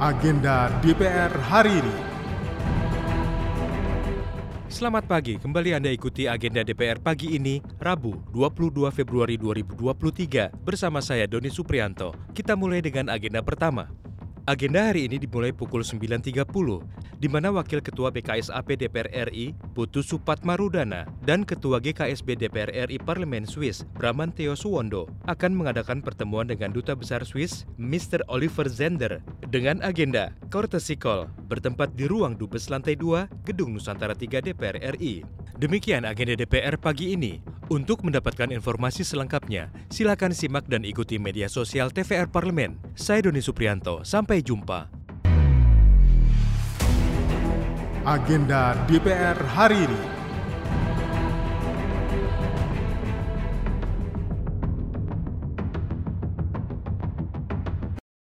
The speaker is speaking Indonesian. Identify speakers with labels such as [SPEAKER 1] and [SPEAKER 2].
[SPEAKER 1] agenda DPR hari ini.
[SPEAKER 2] Selamat pagi, kembali Anda ikuti agenda DPR pagi ini, Rabu 22 Februari 2023 bersama saya Doni Suprianto. Kita mulai dengan agenda pertama. Agenda hari ini dimulai pukul 9.30, di mana Wakil Ketua BKSAP DPR RI, Putu Supat Marudana, dan Ketua GKSB DPR RI Parlemen Swiss, Bramanteo Suwondo, akan mengadakan pertemuan dengan Duta Besar Swiss, Mr. Oliver Zender, dengan agenda Courtesy Call, bertempat di ruang Dubes lantai 2, Gedung Nusantara 3 DPR RI. Demikian agenda DPR pagi ini. Untuk mendapatkan informasi selengkapnya, silakan simak dan ikuti media sosial TVR Parlemen. Saya Doni Suprianto, sampai jumpa.
[SPEAKER 1] Agenda DPR hari ini.